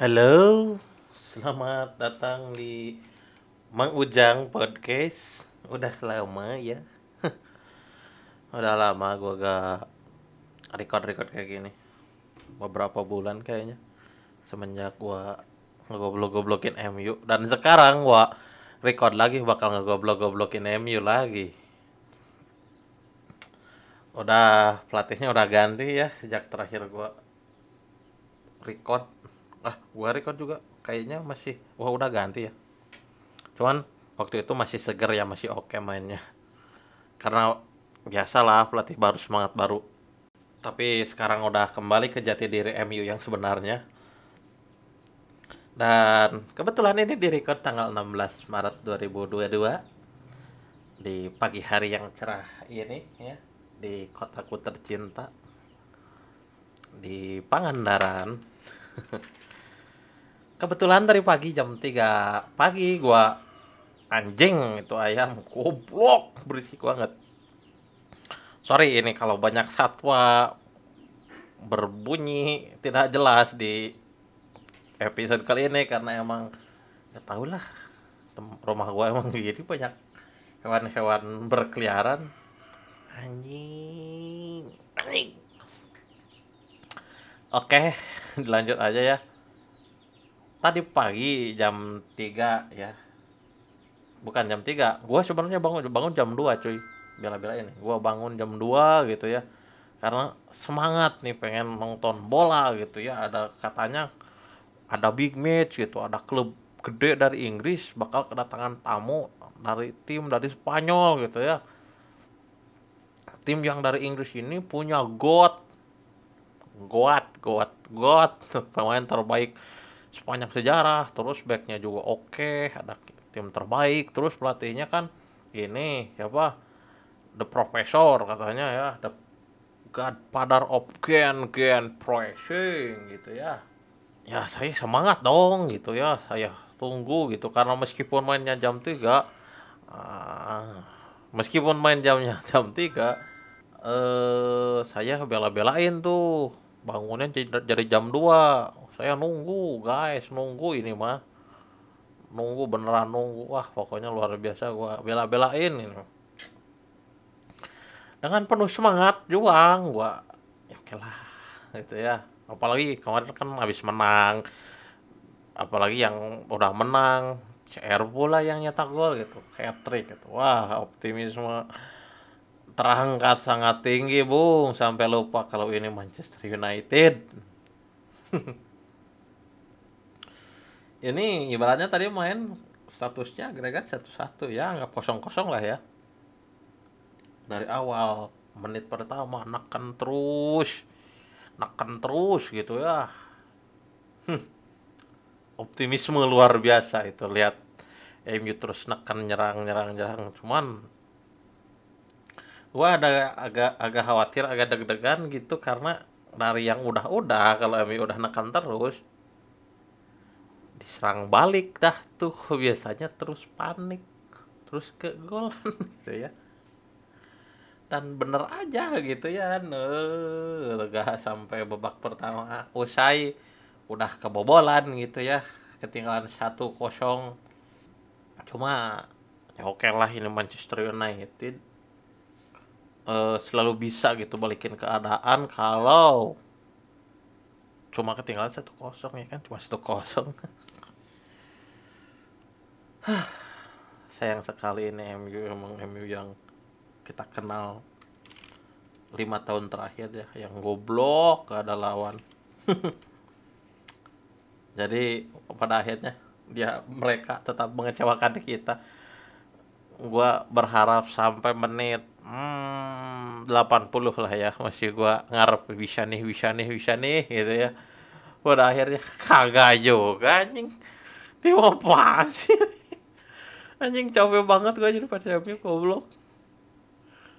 Halo, selamat datang di Mang Ujang Podcast. Udah lama ya. Udah lama gua gak record-record kayak gini. Beberapa bulan kayaknya. Semenjak gua ngegoblok-goblokin MU dan sekarang gua record lagi bakal ngegoblok-goblokin MU lagi. Udah pelatihnya udah ganti ya sejak terakhir gua record ah gua record juga. Kayaknya masih wah udah ganti ya. Cuman waktu itu masih seger ya masih oke mainnya. Karena biasalah pelatih baru semangat baru. Tapi sekarang udah kembali ke jati diri MU yang sebenarnya. Dan kebetulan ini di record tanggal 16 Maret 2022 di pagi hari yang cerah ini ya di kotaku tercinta di Pangandaran kebetulan dari pagi jam 3 pagi gua anjing itu ayam goblok berisik banget. Sorry ini kalau banyak satwa berbunyi tidak jelas di episode kali ini karena emang ya tau lah. Rumah gua emang gini banyak hewan-hewan berkeliaran. Anjing anjing. Oke dilanjut aja ya tadi pagi jam 3 ya. Bukan jam 3 gua sebenarnya bangun bangun jam 2 cuy. Bela-belain. Gua bangun jam 2 gitu ya. Karena semangat nih pengen nonton bola gitu ya. Ada katanya ada big match gitu. Ada klub gede dari Inggris bakal kedatangan tamu dari tim dari Spanyol gitu ya. Tim yang dari Inggris ini punya GOAT GOAT GOAT GOAT pemain terbaik sepanjang sejarah terus backnya juga oke ada tim terbaik terus pelatihnya kan ini siapa? The Professor katanya ya the Godfather of Gen Gen Pressing gitu ya. Ya saya semangat dong gitu ya saya tunggu gitu karena meskipun mainnya jam 3 ah, meskipun main jamnya jam 3 eh saya bela-belain tuh bangunnya jadi jam 2 saya nunggu guys. Nunggu ini mah. Nunggu beneran nunggu. Wah pokoknya luar biasa gua bela-belain ini. Dengan penuh semangat juang gua. Ya oke lah gitu ya. Apalagi kemarin kan habis menang. Apalagi yang udah menang. CR pula yang nyetak gol gitu. Hat trick gitu. Wah optimisme terangkat sangat tinggi bung. Sampai lupa kalau ini Manchester United ini ibaratnya tadi main statusnya agregat satu-satu ya anggap kosong-kosong lah ya. Dari awal menit pertama neken terus neken terus gitu ya. Hmm. optimisme luar biasa itu lihat MU terus neken nyerang nyerang nyerang. Cuman gua ada agak agak khawatir agak deg-degan gitu karena dari yang udah-udah kalau MU udah neken terus diserang balik dah tuh. Biasanya terus panik terus ke golan gitu ya. Dan bener aja gitu ya nah, gak sampai babak pertama usai udah kebobolan gitu ya ketinggalan satu kosong. Cuma ya oke lah ini Manchester United eh, selalu bisa gitu balikin keadaan kalau cuma ketinggalan satu kosong ya kan cuma satu kosong sayang sekali ini MU emang MU yang kita kenal lima tahun terakhir ya yang goblok gak ada lawan. Jadi pada akhirnya dia mereka tetap mengecewakan kita. Gua berharap sampai menit hmm, 80 lah ya masih gua ngarep bisa nih bisa nih bisa nih gitu ya. Pada akhirnya kagak juga anjing. Tim sih anjing capek banget gua jadi MU goblok.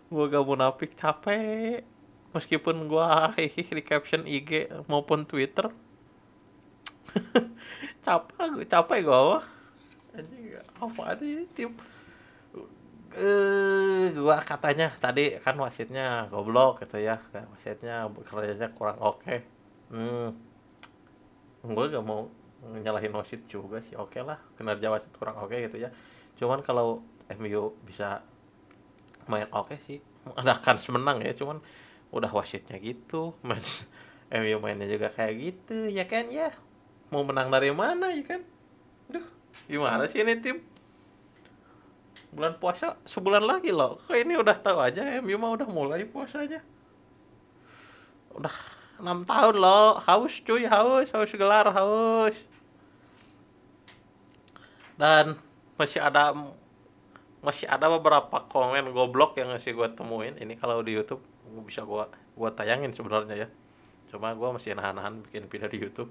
Gua gak munafik capek. Meskipun gua di caption IG maupun Twitter. Capek capek gua apa? Anjing apa ini tim? Eh gua katanya tadi kan wasitnya goblok gitu ya wasitnya kerjanya kurang oke. Hmm. Gua gak mau nyalahin wasit juga sih oke lah. Kinerja wasit kurang oke gitu ya cuman kalau MU bisa main oke sih. Ada kan menang ya cuman udah wasitnya gitu. Main MU mainnya juga kayak gitu ya kan ya? Mau menang dari mana ya kan? Duh, gimana sih ini tim? Bulan puasa sebulan lagi loh. Kok ini udah tahu aja MU mah udah mulai puasanya. Udah enam tahun loh. Haus cuy haus haus gelar haus. Dan masih ada masih ada beberapa komen goblok yang masih gue temuin. Ini kalau di YouTube bisa gue gue tayangin sebenarnya ya. Cuma gue masih nahan-nahan bikin video di YouTube.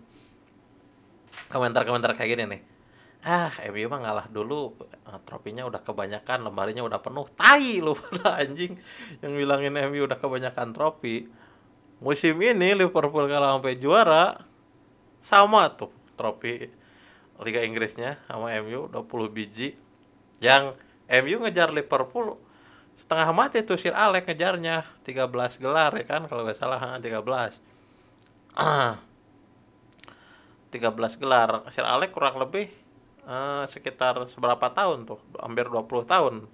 Komentar-komentar kayak gini nih. Ah MU mah ngalah dulu ah, tropinya udah kebanyakan lemarinya udah penuh. Tai lu pada anjing. Yang bilangin MU udah kebanyakan trofi musim ini Liverpool kalah sampai juara. Sama tuh trofi Liga Inggrisnya sama MU 20 biji. Yang MU ngejar Liverpool setengah mati tuh Sir Alex ngejarnya. 13 gelar ya kan? Kalau nggak salah 13 13 gelar. Sir Alex kurang lebih uh, sekitar seberapa tahun tuh? Hampir 20 tahun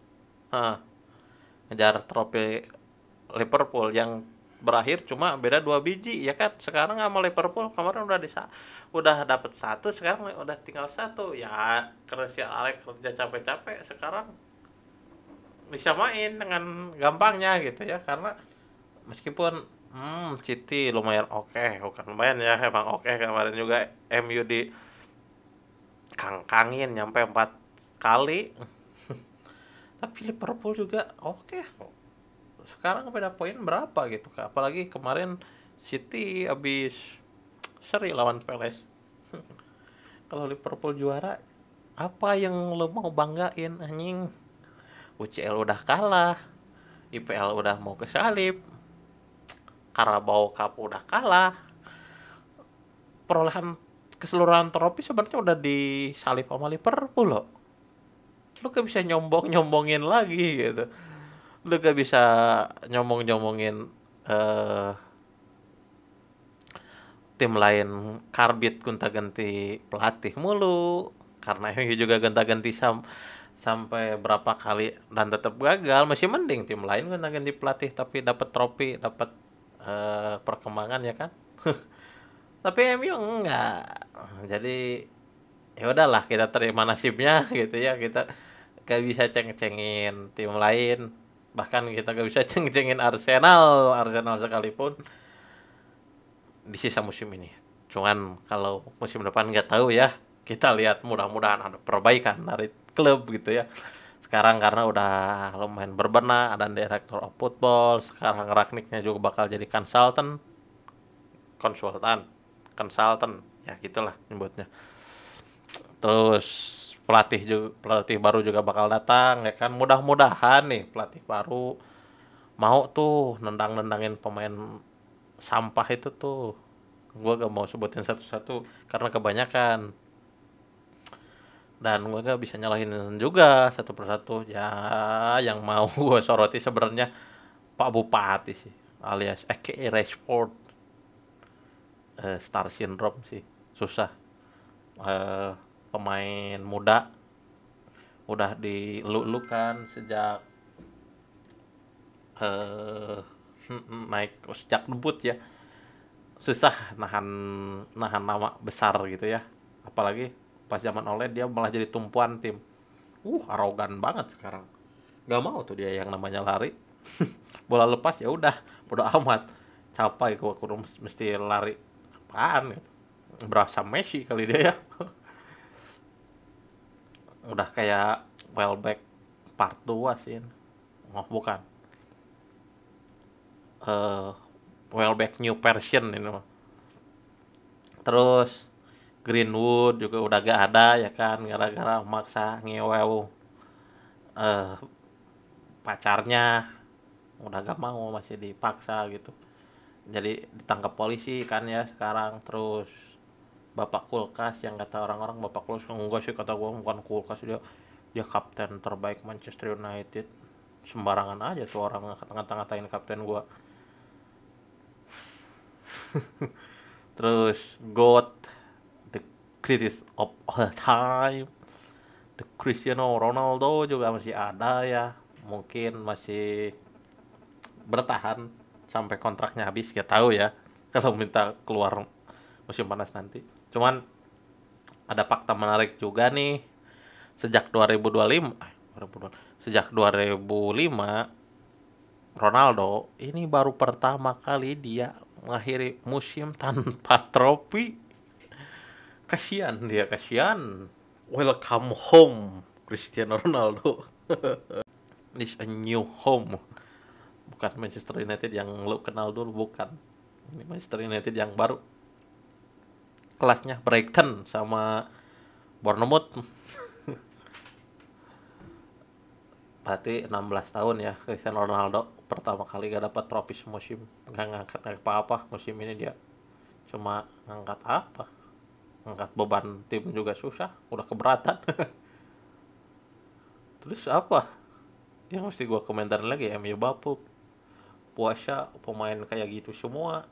ngejar trofi Liverpool. Yang berakhir cuma beda dua biji ya kan sekarang sama Liverpool kemarin udah bisa udah dapat satu sekarang udah tinggal satu ya si Alex kerja capek-capek sekarang bisa main dengan gampangnya gitu ya karena meskipun hmm City lumayan oke okay. bukan lumayan ya emang oke okay. kemarin juga MU di kangkangin nyampe empat kali tapi Liverpool juga oke okay. Sekarang beda poin berapa gitu apalagi kemarin City habis seri lawan Palace. Kalau Liverpool juara apa yang lo mau banggain anjing? UCL udah kalah IPL udah mau kesalip Carabao Cup udah kalah. Perolehan keseluruhan trofi sebenarnya udah disalip sama Liverpool loh. Lu gak bisa nyombong nyombongin lagi gitu lu gak bisa nyombong nyombongin uh, tim lain. Karbit gonta ganti pelatih mulu. Karena ini juga gonta ganti sam sampai berapa kali dan tetap gagal. Masih mending tim lain gonta ganti pelatih tapi dapat trofi dapat uh, perkembangan ya kan? Tapi MU enggak. Jadi ya udahlah kita terima nasibnya gitu ya. Kita gak bisa ceng-cengin tim lain bahkan kita gak bisa ceng-cengin Arsenal Arsenal sekalipun di sisa musim ini. Cuman kalau musim depan nggak tahu ya kita lihat mudah-mudahan ada perbaikan dari klub gitu ya. Sekarang karena udah lumayan berbenah ada direktur of football sekarang Ragniknya juga bakal jadi konsultan konsultan konsultan ya gitulah nyebutnya. Terus pelatih juga pelatih baru juga bakal datang ya kan? Mudah-mudahan nih pelatih baru mau tuh nendang-nendangin pemain sampah itu tuh. Gue gak mau sebutin satu-satu karena kebanyakan. Dan gue gak bisa nyalahin juga satu persatu. Ya yang mau gue soroti sebenarnya Pak Bupati sih alias Eke Rashford. Uh, star syndrome sih susah. Uh, pemain muda. Udah dilulukan sejak uh, naik sejak debut ya. Susah nahan nahan nama besar gitu ya. Apalagi pas zaman oleh dia malah jadi tumpuan tim. Uh arogan banget sekarang. Gak mau tuh dia yang namanya lari. Bola lepas ya udah udah amat. Capai kok mesti lari. Apaan gitu? Berasa Messi kali dia ya udah kayak Welbeck part 2 sih oh bukan. Uh, Welbeck new version ini mah. Terus Greenwood juga udah gak ada ya kan? Gara-gara maksa ngewew uh, pacarnya. Udah gak mau masih dipaksa gitu. Jadi ditangkap polisi kan ya sekarang terus bapak kulkas yang kata orang-orang bapak kulkas enggak sih kata gue bukan kulkas dia dia kapten terbaik Manchester United. Sembarangan aja tuh orang ngata-ngatain kapten gue terus God the greatest of all time the Cristiano Ronaldo juga masih ada ya. Mungkin masih bertahan sampai kontraknya habis gak tahu ya. Kalau minta keluar musim panas nanti cuman ada fakta menarik juga nih. Sejak 2025 eh, 2025 sejak 2005 Ronaldo ini baru pertama kali dia mengakhiri musim tanpa trofi. Kasihan dia kasihan. Welcome home Cristiano Ronaldo. This a new home. Bukan Manchester United yang lo kenal dulu bukan. Ini Manchester United yang baru kelasnya Brighton sama Bournemouth. Berarti 16 tahun ya Cristiano Ronaldo pertama kali gak dapat trofi musim gak ngangkat apa-apa musim ini dia. Cuma ngangkat apa? Angkat beban tim juga susah udah keberatan. Terus apa? Yang mesti gua komentar lagi MU bapuk puasa pemain kayak gitu semua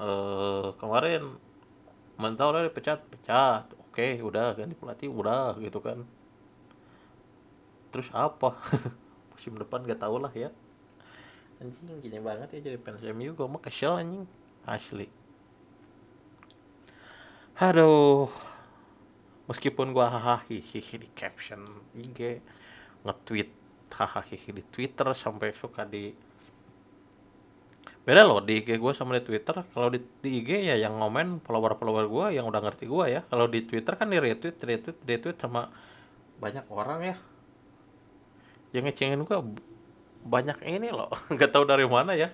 eh kemarin mental udah dipecat pecat. Oke udah ganti pelatih udah gitu kan. Terus apa? Musim depan gak tau lah ya. Anjing gini banget ya jadi fans MU gue mah kesel anjing. Asli. Aduh. Meskipun gua hahaha di caption IG nge-tweet hahaha di Twitter sampai suka di beda loh di IG gue sama di Twitter. Kalau di, di IG ya yang ngomen follower follower gue yang udah ngerti gue ya. Kalau di Twitter kan di retweet retweet retweet sama banyak orang ya. Yang ngecengin gue banyak ini loh. Nggak tahu dari mana ya.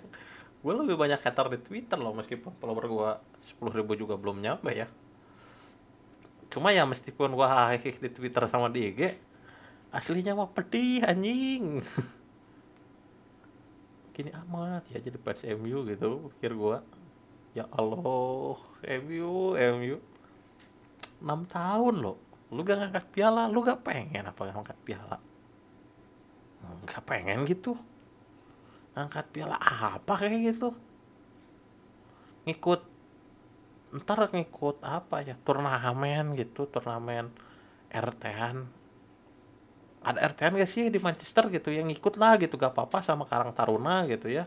Gue lebih banyak hater di Twitter loh meskipun follower gue sepuluh ribu juga belum nyampe ya. Cuma ya meskipun gua hekik di Twitter sama di IG aslinya mah pedih anjing gini amat ya jadi fans MU gitu pikir gua ya Allah MU MU 6 tahun loh lu gak ngangkat piala lu gak pengen apa ngangkat piala? Gak pengen gitu. Ngangkat piala apa kayak gitu? Ngikut ntar ngikut apa ya turnamen gitu turnamen RTN ada RTN gak sih di Manchester gitu yang ngikut lah gitu gak apa-apa sama Karang Taruna gitu ya.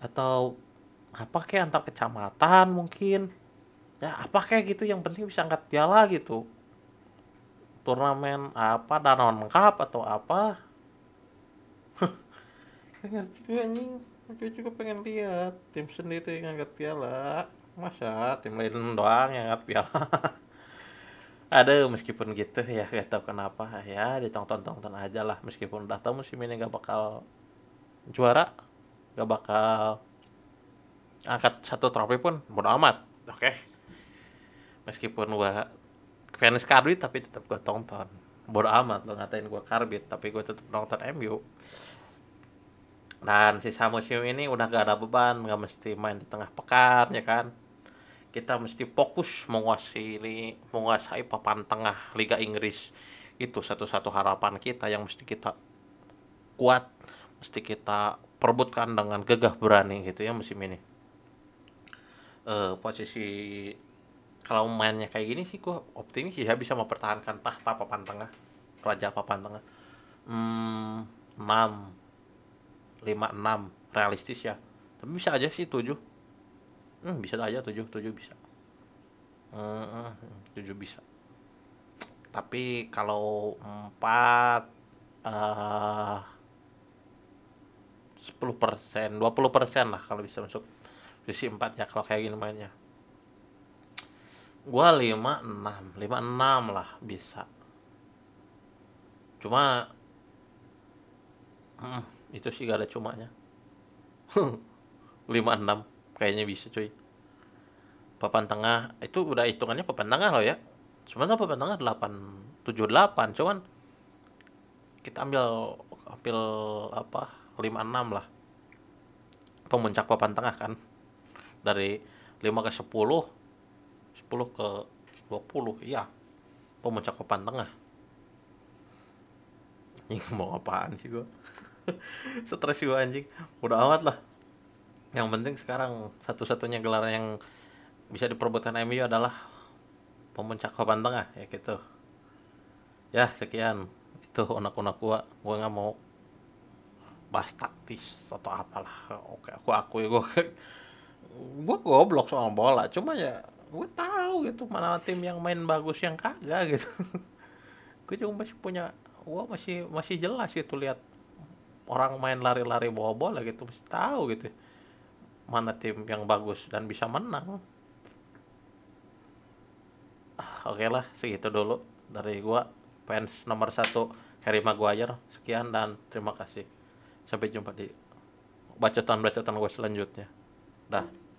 Atau apa kayak antar kecamatan mungkin. Ya apa kayak gitu yang penting bisa angkat piala gitu. Turnamen apa Danon Cup atau apa. Ngerti anjing. Aku juga pengen lihat tim sendiri yang angkat piala. Masa tim lain doang yang angkat piala. Aduh, meskipun gitu ya, gak tau kenapa ya ditonton-tonton aja lah. Meskipun udah tahu musim ini gak bakal juara, gak bakal angkat satu trofi pun bodo amat. Oke. Okay? Meskipun gua fans karbit tapi tetap gua tonton. Bodo amat lo ngatain gua karbit tapi gua tetap nonton MU dan sisa musim ini udah gak ada beban nggak mesti main di tengah pekan ya kan kita mesti fokus menguasai menguasai papan tengah Liga Inggris. Itu satu-satu harapan kita yang mesti kita kuat mesti kita perbutkan dengan gegah berani gitu ya musim ini e, posisi kalau mainnya kayak gini sih gua optimis ya bisa mempertahankan tahta papan tengah raja papan tengah. Hmm, 6 5 6 realistis ya. Tapi bisa aja sih 7 hmm, bisa aja 7 7 bisa. Hmm, 7 bisa. Tapi kalau 4 uh, 10 persen 20 persen lah kalau bisa masuk sisi 4 ya kalau kayak gini mainnya. Gua 5 6 5 6 lah bisa. Cuma hmm, itu sih gak ada cumanya. 56 kayaknya bisa cuy. Papan tengah itu udah hitungannya papan tengah loh ya. Sebenarnya papan tengah 8 78 cuman kita ambil ambil apa 56 lah. Pemuncak papan tengah kan. Dari 5 ke 10 10 ke 20 iya. Pemuncak papan tengah. Ini mau apaan sih gua? Stres gue anjing. Udah amat lah yang penting sekarang satu-satunya gelar yang bisa diperebutkan MU adalah pemuncak papan tengah ya gitu. Ya sekian. Itu unak-unak gua. Gua nggak mau bahas taktis atau apalah. Oke aku akui gua gua goblok soal bola. Cuma ya gua tahu gitu mana tim yang main bagus yang kagak gitu. Gua juga masih punya gua masih masih jelas gitu lihat orang main lari-lari bawa bola gitu masih tahu gitu mana tim yang bagus dan bisa menang. Ah, oke lah segitu dulu dari gua. Fans nomor satu Harry Maguire. Sekian dan terima kasih. Sampai jumpa di bacotan-bacotan gue selanjutnya. Dah